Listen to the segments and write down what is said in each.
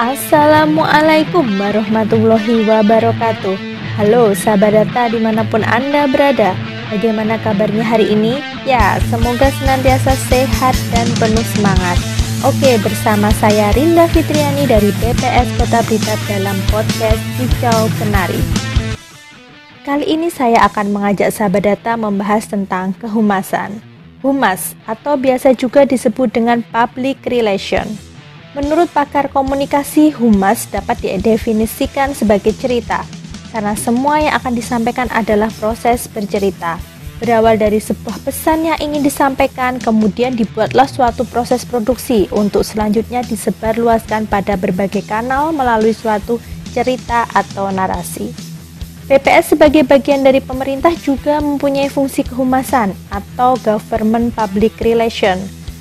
Assalamualaikum warahmatullahi wabarakatuh. Halo sahabat data di mana pun Anda berada. Bagaimana kabarnya hari ini? Ya, semoga senantiasa sehat dan penuh semangat. Oke, bersama saya Rinda Fitriani dari BPS Kota Blitar dalam podcast Hijau Kenari Kali ini saya akan mengajak sahabat data membahas tentang kehumasan. Humas atau biasa juga disebut dengan public relation Menurut pakar komunikasi, humas dapat didefinisikan sebagai cerita, karena semua yang akan disampaikan adalah proses bercerita. Berawal dari sebuah pesan yang ingin disampaikan, kemudian dibuatlah suatu proses produksi untuk selanjutnya disebarluaskan pada berbagai kanal melalui suatu cerita atau narasi. PPS sebagai bagian dari pemerintah juga mempunyai fungsi kehumasan atau government public relation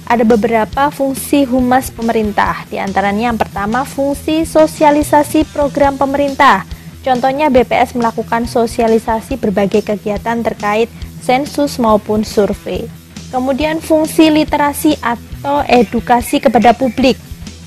ada beberapa fungsi humas pemerintah, di antaranya yang pertama fungsi sosialisasi program pemerintah. Contohnya BPS melakukan sosialisasi berbagai kegiatan terkait sensus maupun survei. Kemudian fungsi literasi atau edukasi kepada publik.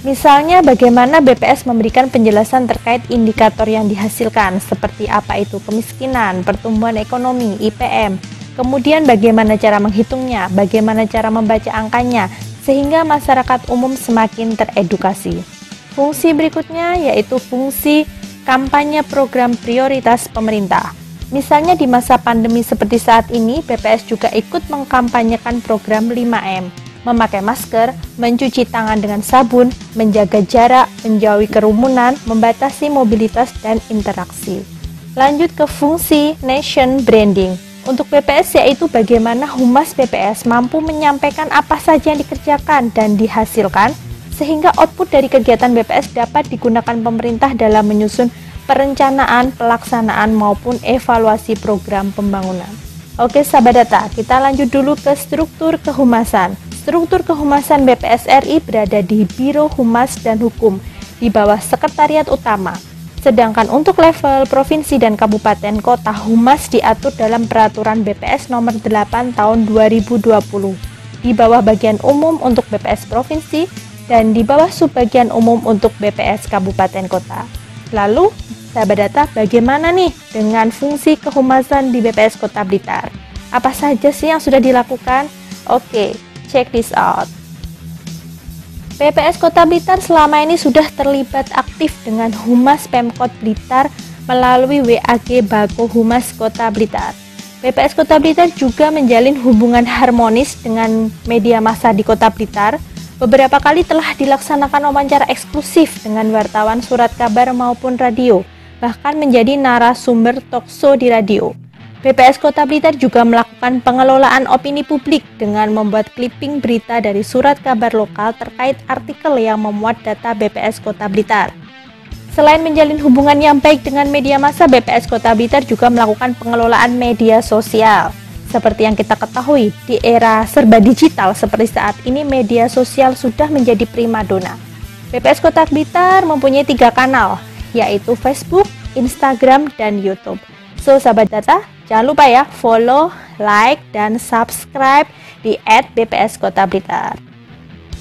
Misalnya bagaimana BPS memberikan penjelasan terkait indikator yang dihasilkan seperti apa itu kemiskinan, pertumbuhan ekonomi, IPM, Kemudian bagaimana cara menghitungnya, bagaimana cara membaca angkanya, sehingga masyarakat umum semakin teredukasi. Fungsi berikutnya yaitu fungsi kampanye program prioritas pemerintah. Misalnya di masa pandemi seperti saat ini, BPS juga ikut mengkampanyekan program 5M, memakai masker, mencuci tangan dengan sabun, menjaga jarak, menjauhi kerumunan, membatasi mobilitas dan interaksi. Lanjut ke fungsi nation branding untuk BPS yaitu bagaimana humas BPS mampu menyampaikan apa saja yang dikerjakan dan dihasilkan sehingga output dari kegiatan BPS dapat digunakan pemerintah dalam menyusun perencanaan, pelaksanaan maupun evaluasi program pembangunan. Oke sahabat data, kita lanjut dulu ke struktur kehumasan. Struktur kehumasan BPS RI berada di Biro Humas dan Hukum di bawah Sekretariat Utama Sedangkan untuk level provinsi dan kabupaten kota humas diatur dalam peraturan BPS nomor 8 tahun 2020 di bawah bagian umum untuk BPS provinsi dan di bawah subbagian umum untuk BPS kabupaten kota. Lalu, sahabat data bagaimana nih dengan fungsi kehumasan di BPS Kota Blitar? Apa saja sih yang sudah dilakukan? Oke, check this out. PPS Kota Blitar selama ini sudah terlibat aktif dengan Humas Pemkot Blitar melalui WAG Bako Humas Kota Blitar. PPS Kota Blitar juga menjalin hubungan harmonis dengan media massa di Kota Blitar. Beberapa kali telah dilaksanakan wawancara eksklusif dengan wartawan surat kabar maupun radio, bahkan menjadi narasumber talkshow di radio. BPS Kota Blitar juga melakukan pengelolaan opini publik dengan membuat clipping berita dari surat kabar lokal terkait artikel yang memuat data BPS Kota Blitar. Selain menjalin hubungan yang baik dengan media massa, BPS Kota Blitar juga melakukan pengelolaan media sosial. Seperti yang kita ketahui, di era serba digital seperti saat ini media sosial sudah menjadi primadona. BPS Kota Blitar mempunyai tiga kanal, yaitu Facebook, Instagram, dan YouTube. So, sahabat data, Jangan lupa ya follow, like, dan subscribe di @bps Kota Blitar.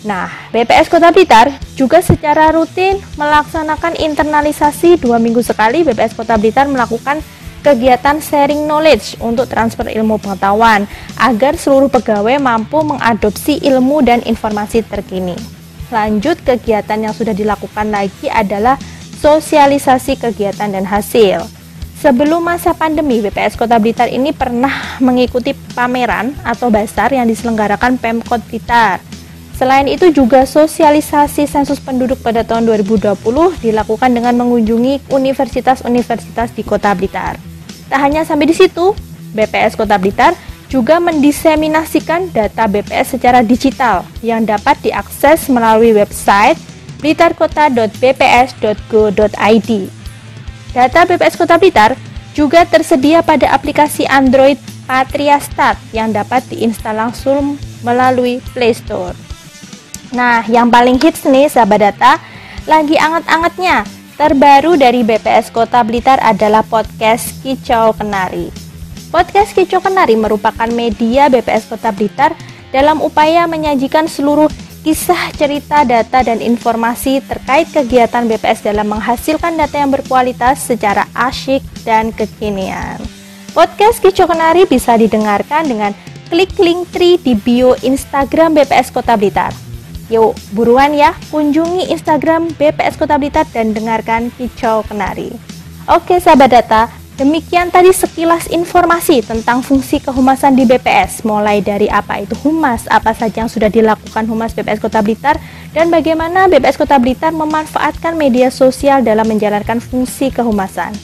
Nah, BPS Kota Blitar juga secara rutin melaksanakan internalisasi dua minggu sekali. BPS Kota Blitar melakukan kegiatan sharing knowledge untuk transfer ilmu pengetahuan agar seluruh pegawai mampu mengadopsi ilmu dan informasi terkini. Lanjut kegiatan yang sudah dilakukan lagi adalah sosialisasi kegiatan dan hasil. Sebelum masa pandemi, BPS Kota Blitar ini pernah mengikuti pameran atau basar yang diselenggarakan Pemkot Blitar. Selain itu juga sosialisasi sensus penduduk pada tahun 2020 dilakukan dengan mengunjungi universitas-universitas di Kota Blitar. Tak hanya sampai di situ, BPS Kota Blitar juga mendiseminasikan data BPS secara digital yang dapat diakses melalui website blitarkota.bps.go.id. Data BPS Kota Blitar juga tersedia pada aplikasi Android Patria Start yang dapat diinstal langsung melalui Play Store. Nah, yang paling hits nih sahabat data, lagi anget-angetnya, terbaru dari BPS Kota Blitar adalah podcast Kicau Kenari. Podcast Kicau Kenari merupakan media BPS Kota Blitar dalam upaya menyajikan seluruh kisah, cerita, data, dan informasi terkait kegiatan BPS dalam menghasilkan data yang berkualitas secara asyik dan kekinian. Podcast Kicau Kenari bisa didengarkan dengan klik link tree di bio Instagram BPS Kota Blitar. Yuk, buruan ya, kunjungi Instagram BPS Kota Blitar dan dengarkan Kicau Kenari. Oke sahabat data, Demikian tadi sekilas informasi tentang fungsi kehumasan di BPS, mulai dari apa itu humas, apa saja yang sudah dilakukan humas BPS Kota Blitar, dan bagaimana BPS Kota Blitar memanfaatkan media sosial dalam menjalankan fungsi kehumasan.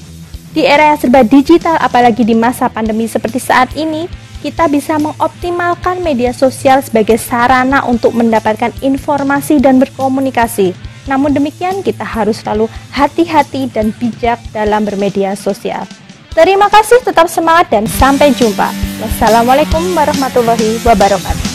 Di era yang serba digital, apalagi di masa pandemi seperti saat ini, kita bisa mengoptimalkan media sosial sebagai sarana untuk mendapatkan informasi dan berkomunikasi. Namun demikian, kita harus selalu hati-hati dan bijak dalam bermedia sosial. Terima kasih, tetap semangat dan sampai jumpa. Wassalamualaikum warahmatullahi wabarakatuh.